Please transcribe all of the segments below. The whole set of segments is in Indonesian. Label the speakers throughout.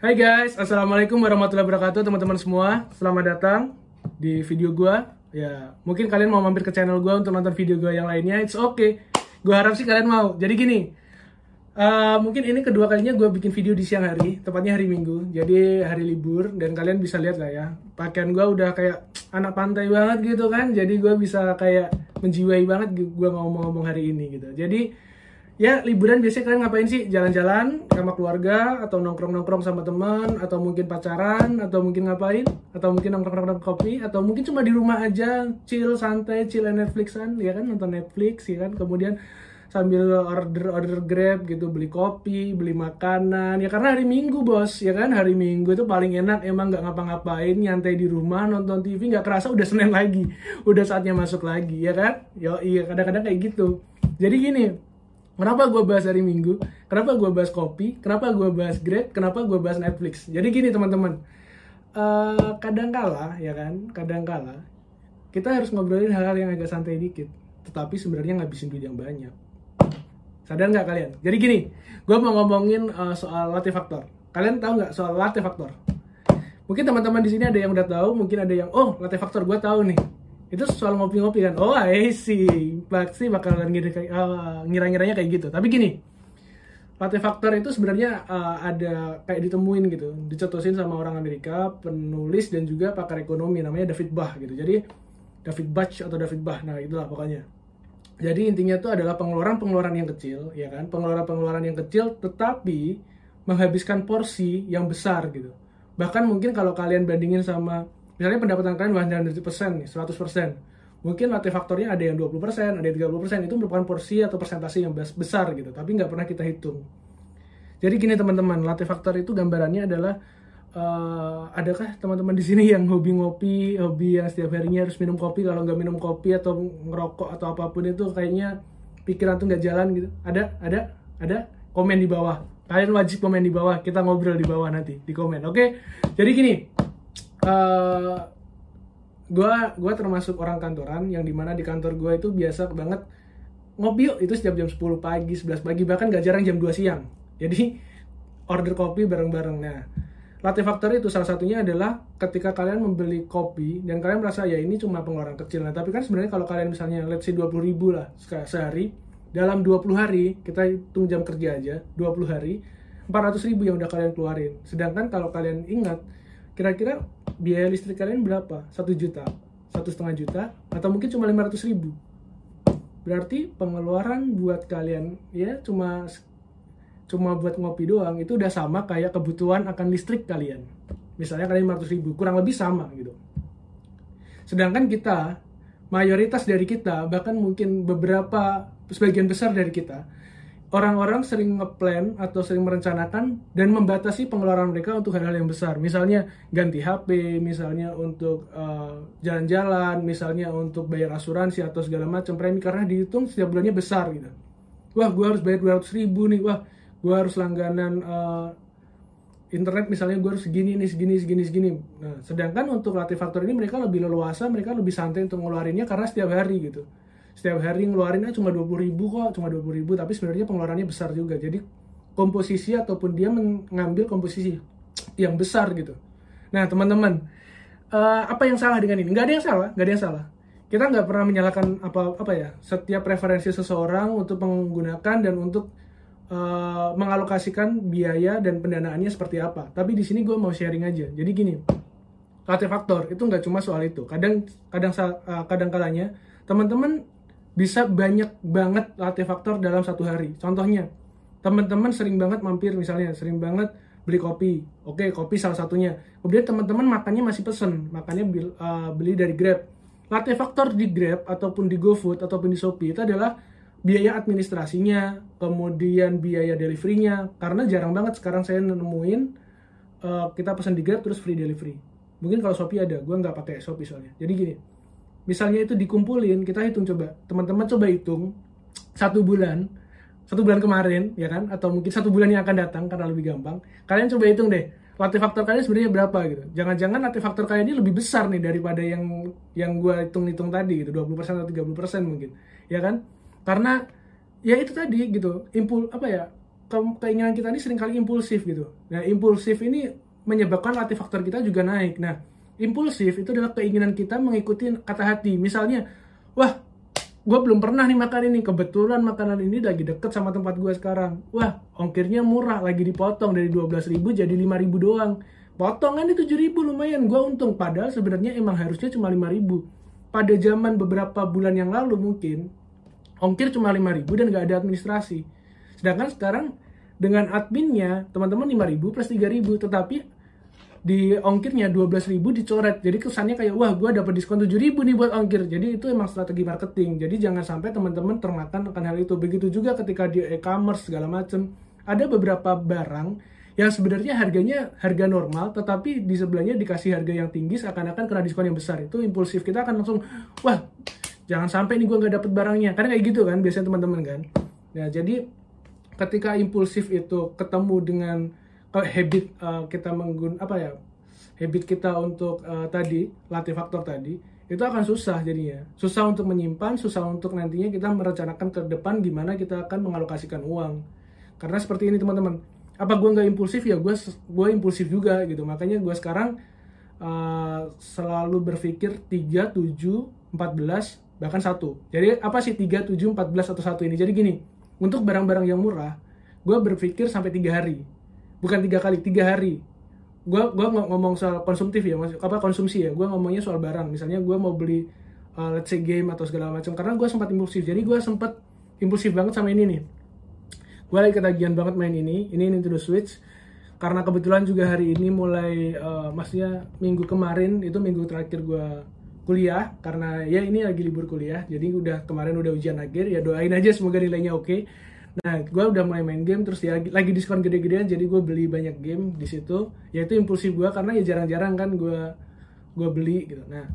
Speaker 1: Hai guys, assalamualaikum warahmatullahi wabarakatuh teman-teman semua. Selamat datang di video gua. Ya, mungkin kalian mau mampir ke channel gua untuk nonton video gua yang lainnya. It's okay. Gua harap sih kalian mau. Jadi gini, uh, mungkin ini kedua kalinya gua bikin video di siang hari, tepatnya hari Minggu. Jadi hari libur dan kalian bisa lihat lah ya. Pakaian gua udah kayak anak pantai banget gitu kan. Jadi gua bisa kayak menjiwai banget gua ngomong-ngomong hari ini gitu. Jadi ya liburan biasanya kalian ngapain sih? Jalan-jalan sama keluarga atau nongkrong-nongkrong sama teman atau mungkin pacaran atau mungkin ngapain? Atau mungkin nongkrong-nongkrong kopi atau mungkin cuma di rumah aja chill santai chill Netflixan ya kan? Nonton Netflix ya kan? Kemudian sambil order order grab gitu beli kopi beli makanan. Ya karena hari minggu bos ya kan? Hari minggu itu paling enak emang nggak ngapa-ngapain nyantai di rumah nonton TV nggak kerasa udah senin lagi udah saatnya masuk lagi ya kan? Yo iya kadang-kadang kayak gitu. Jadi gini Kenapa gue bahas hari Minggu? Kenapa gue bahas kopi? Kenapa gue bahas Grab? Kenapa gue bahas Netflix? Jadi gini teman-teman, uh, kadangkala ya kan, kadangkala kita harus ngobrolin hal-hal yang agak santai dikit, tetapi sebenarnya ngabisin duit yang banyak. Sadar nggak kalian? Jadi gini, gue mau ngomongin uh, soal latih faktor. Kalian tahu nggak soal latih faktor? Mungkin teman-teman di sini ada yang udah tahu, mungkin ada yang oh latih faktor gue tahu nih itu soal ngopi-ngopi kan. Oh I see. Pasti bakalan uh, ngira-ngiranya kayak gitu. Tapi gini latte faktor itu sebenarnya uh, ada kayak ditemuin gitu. Dicetusin sama orang Amerika penulis dan juga pakar ekonomi namanya David Bach gitu. Jadi David Bach atau David Bach. Nah itulah pokoknya. Jadi intinya itu adalah pengeluaran-pengeluaran yang kecil ya kan? Pengeluaran-pengeluaran yang kecil tetapi menghabiskan porsi yang besar gitu. Bahkan mungkin kalau kalian bandingin sama misalnya pendapatan kalian 100% nih, 100%. Mungkin latih faktornya ada yang 20%, ada yang 30%, itu merupakan porsi atau persentase yang besar gitu, tapi nggak pernah kita hitung. Jadi gini teman-teman, latih faktor itu gambarannya adalah uh, adakah teman-teman di sini yang hobi ngopi, hobi yang setiap harinya harus minum kopi, kalau nggak minum kopi atau ngerokok atau apa pun itu kayaknya pikiran tuh nggak jalan gitu. Ada, ada, ada komen di bawah. Kalian wajib komen di bawah, kita ngobrol di bawah nanti di komen. Oke, jadi gini, uh, gue gua termasuk orang kantoran yang di mana di kantor gue itu biasa banget ngopi yuk. Itu setiap jam 10 pagi 11 pagi bahkan gak jarang jam 2 siang. Jadi order kopi bareng-bareng. Nah Latte Factory itu salah satunya adalah ketika kalian membeli kopi dan kalian merasa ya ini cuma pengeluaran kecil. Nah tapi kan sebenarnya kalau kalian misalnya let's say 20 ribu lah sehari dalam 20 hari kita hitung jam kerja aja 20 hari 400 ribu yang udah kalian keluarin. Sedangkan kalau kalian ingat kira-kira biaya listrik kalian berapa? Satu juta, satu setengah juta, atau mungkin cuma 500 ribu. Berarti pengeluaran buat kalian ya cuma cuma buat ngopi doang itu udah sama kayak kebutuhan akan listrik kalian. Misalnya kalian 500 ribu, kurang lebih sama gitu. Sedangkan kita, mayoritas dari kita, bahkan mungkin beberapa, sebagian besar dari kita, orang-orang sering ngeplan atau sering merencanakan dan membatasi pengeluaran mereka untuk hal-hal yang besar. Misalnya ganti HP, misalnya untuk uh, jalan-jalan, misalnya untuk bayar asuransi atau segala macam premi karena dihitung setiap bulannya besar gitu. Wah, gue harus bayar 200 ribu nih. Wah, gue harus langganan uh, internet misalnya gue harus segini nih, segini, segini, segini. Nah, sedangkan untuk latih faktor ini mereka lebih leluasa, mereka lebih santai untuk ngeluarinnya karena setiap hari gitu setiap hari ngeluarinnya cuma 20 ribu kok cuma 20 ribu tapi sebenarnya pengeluarannya besar juga. Jadi komposisi ataupun dia mengambil komposisi yang besar gitu. Nah teman-teman uh, apa yang salah dengan ini? Nggak ada yang salah nggak ada yang salah. Kita nggak pernah menyalahkan apa apa ya setiap preferensi seseorang untuk menggunakan dan untuk uh, mengalokasikan biaya dan pendanaannya seperti apa. Tapi di sini gue mau sharing aja. Jadi gini latih faktor itu nggak cuma soal itu. Kadang kadang uh, kadang kalanya teman-teman bisa banyak banget latih faktor dalam satu hari. Contohnya, teman-teman sering banget mampir misalnya, sering banget beli kopi. Oke, kopi salah satunya. Kemudian teman-teman makannya masih pesen, makannya uh, beli dari Grab. Latih faktor di Grab ataupun di GoFood ataupun di Shopee itu adalah biaya administrasinya, kemudian biaya deliverynya. Karena jarang banget sekarang saya nemuin uh, kita pesan di Grab terus free delivery. Mungkin kalau Shopee ada, gue nggak pakai Shopee soalnya. Jadi gini, misalnya itu dikumpulin kita hitung coba. Teman-teman coba hitung satu bulan satu bulan kemarin ya kan? Atau mungkin satu bulan yang akan datang karena lebih gampang. Kalian coba hitung deh latih faktor kalian sebenarnya berapa gitu. Jangan-jangan latih faktor kalian ini lebih besar nih daripada yang yang gue hitung-hitung tadi gitu 20% atau 30% mungkin ya kan? Karena ya itu tadi gitu impul apa ya ke- keinginan kita ini sering kali impulsif gitu. Nah, impulsif ini menyebabkan latih faktor kita juga naik. Nah, impulsif itu adalah keinginan kita mengikuti kata hati. Misalnya, wah, gue belum pernah nih makan ini. Kebetulan makanan ini lagi deket sama tempat gue sekarang. Wah, ongkirnya murah, lagi dipotong dari 12.000 jadi 5.000 doang. Potongan itu 7.000 lumayan, gue untung. Padahal sebenarnya emang harusnya cuma 5.000. Pada zaman beberapa bulan yang lalu mungkin, ongkir cuma 5.000 dan nggak ada administrasi. Sedangkan sekarang dengan adminnya teman-teman 5.000 plus 3.000 tetapi di ongkirnya 12.000 dicoret. Jadi kesannya kayak wah gua dapat diskon 7.000 nih buat ongkir. Jadi itu emang strategi marketing. Jadi jangan sampai teman-teman termakan akan hal itu. Begitu juga ketika di e-commerce segala macam. Ada beberapa barang yang sebenarnya harganya harga normal tetapi di sebelahnya dikasih harga yang tinggi seakan-akan kena diskon yang besar. Itu impulsif kita akan langsung wah jangan sampai nih gua nggak dapet barangnya. Karena kayak gitu kan biasanya teman-teman kan. Nah, jadi ketika impulsif itu ketemu dengan uh, habit uh, kita menggun apa ya habit kita untuk uh, tadi latih faktor tadi itu akan susah jadinya. Susah untuk menyimpan susah untuk nantinya kita merencanakan ke depan gimana kita akan mengalokasikan uang. Karena seperti ini teman-teman. Apa gue nggak impulsif? Ya gue gue impulsif juga gitu. Makanya gue sekarang uh, selalu berpikir 3, 7, 14 bahkan satu. Jadi apa sih 3, 7, 14 atau satu ini? Jadi gini untuk barang-barang yang murah gue berpikir sampai tiga hari bukan tiga kali tiga hari. Gue gua ng- ngomong soal konsumtif ya maksud apa konsumsi ya. Gue ngomongnya soal barang. Misalnya gue mau beli uh, let's say game atau segala macam. Karena gue sempat impulsif. Jadi gue sempat impulsif banget sama ini nih. Gue lagi ketagihan banget main ini ini Nintendo Switch. Karena kebetulan juga hari ini mulai uh, maksudnya minggu kemarin itu minggu terakhir gue kuliah. Karena ya ini lagi libur kuliah jadi udah kemarin udah ujian akhir. Ya doain aja semoga nilainya oke nah gue udah mulai main game terus ya lagi diskon gede-gedean jadi gue beli banyak game di situ. Ya itu impulsif gue karena ya jarang-jarang kan gue gue beli gitu. Nah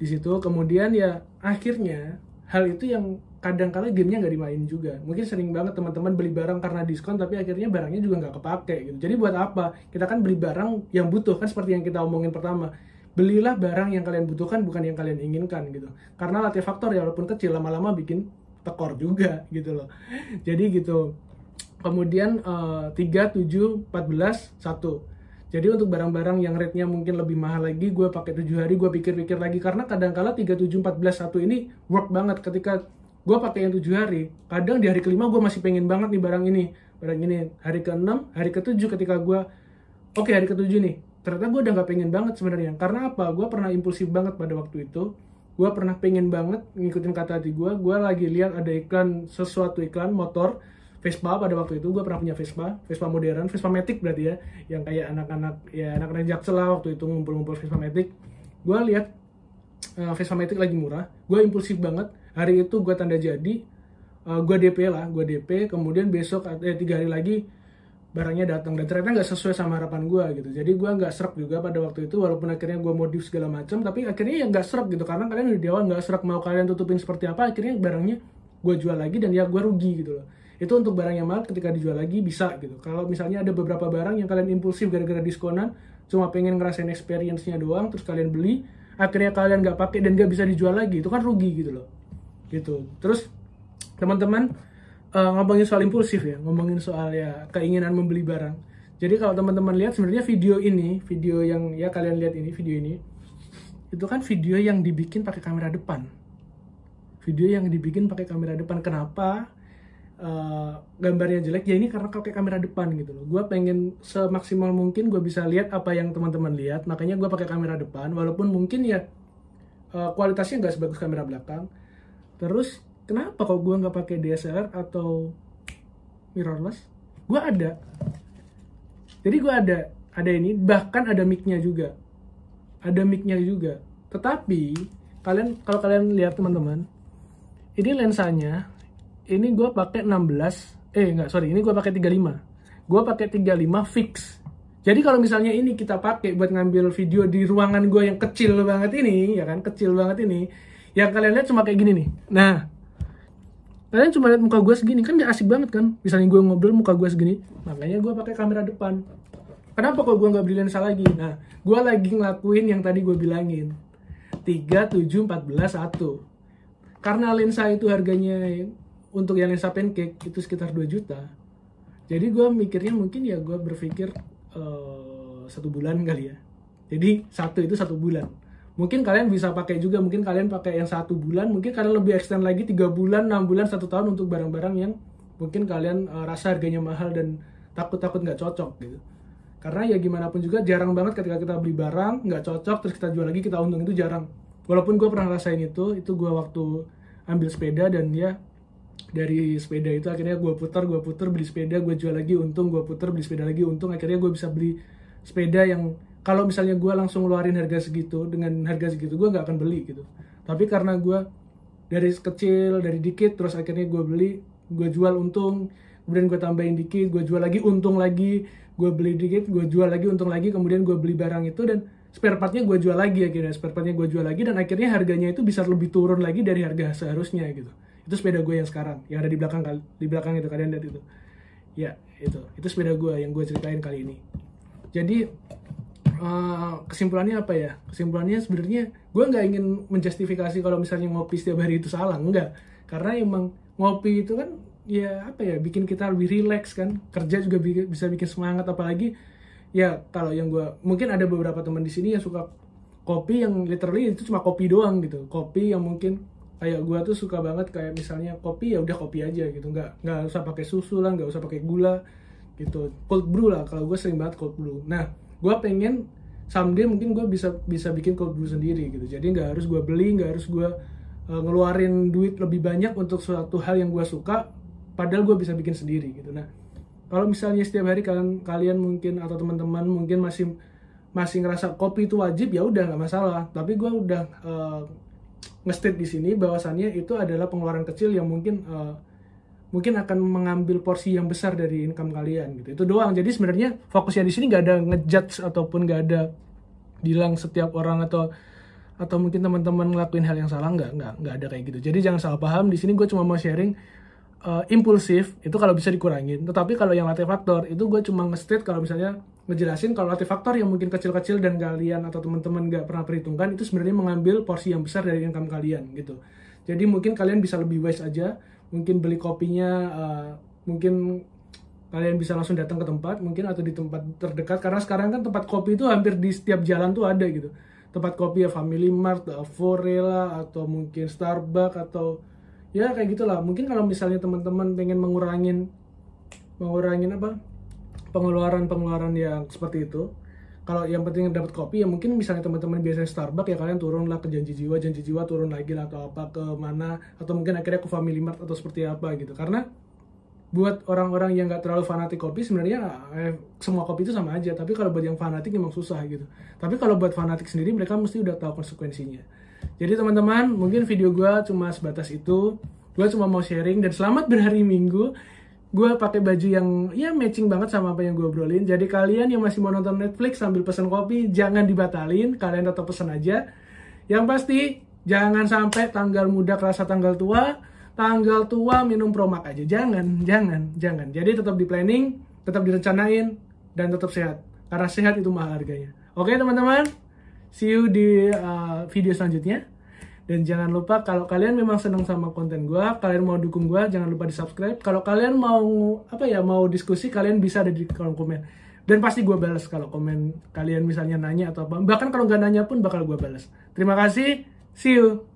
Speaker 1: di situ kemudian ya akhirnya hal itu yang kadang-kala gamenya nggak dimain juga. Mungkin sering banget teman-teman beli barang karena diskon tapi akhirnya barangnya juga nggak kepake gitu. Jadi buat apa? Kita kan beli barang yang butuh kan seperti yang kita omongin pertama. Belilah barang yang kalian butuhkan bukan yang kalian inginkan gitu. Karena latih faktor ya walaupun kecil lama-lama bikin tekor juga gitu loh. Jadi gitu. Kemudian eh, 3, 7, 14, 1 jadi untuk barang-barang yang rate-nya mungkin lebih mahal lagi gue pakai 7 hari gue pikir-pikir lagi. Karena kadang-kala 3, 7, 14, 1 ini work banget. Ketika gue pakai yang 7 hari kadang di hari kelima gue masih pengen banget nih barang ini. Barang ini hari ke-6 hari ke-7 ketika gue oke hari ke-7 nih. Ternyata gue udah nggak pengen banget sebenarnya. Karena apa? Gue pernah impulsif banget pada waktu itu gue pernah pengen banget ngikutin kata hati gue gue lagi lihat ada iklan sesuatu iklan motor Vespa pada waktu itu. Gue pernah punya Vespa Vespa modern Vespa Matic berarti ya yang kayak anak-anak ya anak-anak jaksel lah waktu itu ngumpul-ngumpul Vespa Matic. Gue lihat uh, Vespa Matic lagi murah. Gue impulsif banget. Hari itu gue tanda jadi uh, gue DP lah gue DP kemudian besok eh tiga hari lagi barangnya datang. Dan ternyata nggak sesuai sama harapan gue gitu. Jadi gue nggak serak juga pada waktu itu walaupun akhirnya gue modif segala macam tapi akhirnya ya nggak serak gitu. Karena kalian udah di awal nggak serak mau kalian tutupin seperti apa akhirnya barangnya gue jual lagi dan ya gue rugi gitu loh. Itu untuk barang yang mahal ketika dijual lagi bisa gitu. Kalau misalnya ada beberapa barang yang kalian impulsif gara-gara diskonan cuma pengen ngerasain experience-nya doang terus kalian beli akhirnya kalian nggak pakai dan nggak bisa dijual lagi itu kan rugi gitu loh. Gitu. Terus teman-teman uh, ngomongin soal impulsif ya ngomongin soal ya keinginan membeli barang. Jadi kalau teman-teman lihat sebenarnya video ini video yang ya kalian lihat ini video ini itu kan video yang dibikin pakai kamera depan. Video yang dibikin pakai kamera depan. Kenapa uh, gambarnya jelek? Ya ini karena pakai kamera depan gitu loh. Gue pengen semaksimal mungkin gue bisa lihat apa yang teman-teman lihat makanya gue pakai kamera depan. Walaupun mungkin ya uh, kualitasnya nggak sebagus kamera belakang. Terus kenapa kok gue nggak pakai DSLR atau mirrorless? Gue ada. Jadi gue ada ada ini bahkan ada micnya juga. Ada micnya juga. Tetapi kalian kalau kalian lihat teman-teman ini lensanya ini gue pakai 16 eh enggak sorry ini gue pakai 35 gue pakai 35 fix. Jadi kalau misalnya ini kita pakai buat ngambil video di ruangan gue yang kecil banget ini ya kan? Kecil banget ini. Yang kalian lihat cuma kayak gini nih. Nah kalian cuma lihat muka gue segini kan gak asik banget kan? Misalnya gue ngobrol muka gue segini makanya gue pakai kamera depan. Kenapa kok gue nggak beli lensa lagi? Nah gue lagi ngelakuin yang tadi gue bilangin. 3, 7, 14, 1 karena lensa itu harganya untuk yang lensa pancake itu sekitar 2 juta. Jadi gue mikirnya mungkin ya gue berpikir uh, satu bulan kali ya. Jadi satu itu satu bulan mungkin kalian bisa pakai juga mungkin kalian pakai yang satu bulan mungkin kalian lebih extend lagi tiga bulan enam bulan satu tahun untuk barang-barang yang mungkin kalian uh, rasa harganya mahal dan takut-takut nggak cocok gitu. Karena ya gimana pun juga jarang banget ketika kita beli barang nggak cocok terus kita jual lagi kita untung itu jarang. Walaupun gue pernah rasain itu itu gue waktu ambil sepeda dan ya dari sepeda itu akhirnya gue putar gue putar beli sepeda gue jual lagi untung gue putar beli sepeda lagi untung akhirnya gue bisa beli sepeda yang kalau misalnya gue langsung ngeluarin harga segitu dengan harga segitu gue nggak akan beli gitu. Tapi karena gue dari kecil dari dikit terus akhirnya gue beli gue jual untung kemudian gue tambahin dikit gue jual lagi untung lagi gue beli dikit gue jual lagi untung lagi kemudian gue beli barang itu dan spare partnya gue jual lagi akhirnya spare partnya gue jual lagi dan akhirnya harganya itu bisa lebih turun lagi dari harga seharusnya gitu. Itu sepeda gue yang sekarang yang ada di belakang di belakang itu kalian lihat itu. Ya itu. Itu sepeda gue yang gue ceritain kali ini. Jadi uh, kesimpulannya apa ya? Kesimpulannya sebenarnya gue nggak ingin menjustifikasi kalau misalnya ngopi setiap hari itu salah enggak. Karena emang ngopi itu kan ya apa ya bikin kita lebih rileks kan. Kerja juga bisa bikin semangat apalagi ya kalau yang gue mungkin ada beberapa teman di sini yang suka kopi yang literally itu cuma kopi doang gitu. Kopi yang mungkin kayak gue tuh suka banget kayak misalnya kopi ya udah kopi aja gitu. Nggak nggak usah pakai susu lah nggak usah pakai gula gitu. Cold brew lah kalau gue sering banget cold brew. Nah gue pengen someday mungkin gue bisa bisa bikin cold brew sendiri gitu. Jadi nggak harus gue beli nggak harus gue uh, ngeluarin duit lebih banyak untuk suatu hal yang gue suka padahal gue bisa bikin sendiri gitu. Nah kalau misalnya setiap hari kalian kalian mungkin atau teman-teman mungkin masih masih ngerasa kopi itu wajib ya udah nggak masalah. Tapi gue udah uh, nge di sini bahwasannya itu adalah pengeluaran kecil yang mungkin uh, mungkin akan mengambil porsi yang besar dari income kalian gitu. Itu doang. Jadi sebenarnya fokusnya di sini nggak ada ngejudge ataupun nggak ada bilang setiap orang atau atau mungkin teman-teman ngelakuin hal yang salah. Nggak nggak nggak ada kayak gitu. Jadi jangan salah paham. Di sini gue cuma mau sharing uh, impulsif. Itu kalau bisa dikurangin. Tetapi kalau yang latih faktor itu gue cuma nge kalau misalnya ngejelasin kalau faktor yang mungkin kecil-kecil dan kalian atau teman-teman nggak pernah perhitungkan itu sebenarnya mengambil porsi yang besar dari income kalian gitu. Jadi mungkin kalian bisa lebih wise aja, mungkin beli kopinya, uh, mungkin kalian bisa langsung datang ke tempat, mungkin atau di tempat terdekat karena sekarang kan tempat kopi itu hampir di setiap jalan tuh ada gitu. Tempat kopi ya Family Mart, Forela atau mungkin Starbucks atau ya kayak gitulah. Mungkin kalau misalnya teman-teman pengen mengurangin mengurangin apa pengeluaran-pengeluaran yang seperti itu kalau yang penting dapat kopi ya mungkin misalnya teman-teman biasanya Starbucks ya kalian turun lah ke janji jiwa janji jiwa turun lagi lah atau apa ke mana atau mungkin akhirnya ke Family Mart atau seperti apa gitu. Karena buat orang-orang yang nggak terlalu fanatik kopi sebenarnya eh, semua kopi itu sama aja. Tapi kalau buat yang fanatik emang susah gitu. Tapi kalau buat fanatik sendiri mereka mesti udah tahu konsekuensinya. Jadi teman-teman mungkin video gue cuma sebatas itu. Gue cuma mau sharing dan selamat berhari minggu gue pakai baju yang ya matching banget sama apa yang gue obrolin. Jadi kalian yang masih mau nonton Netflix sambil pesen kopi, jangan dibatalin, kalian tetap pesen aja. Yang pasti jangan sampai tanggal muda kerasa tanggal tua, tanggal tua minum promak aja. Jangan, jangan, jangan. Jadi tetap di planning, tetap direncanain, dan tetap sehat. Karena sehat itu mahal harganya. Oke teman-teman, see you di uh, video selanjutnya. Dan jangan lupa kalau kalian memang senang sama konten gue, kalian mau dukung gue, jangan lupa di subscribe. Kalau kalian mau apa ya mau diskusi, kalian bisa ada di kolom komen. Dan pasti gue balas kalau komen kalian misalnya nanya atau apa. Bahkan kalau nggak nanya pun bakal gue balas. Terima kasih, see you.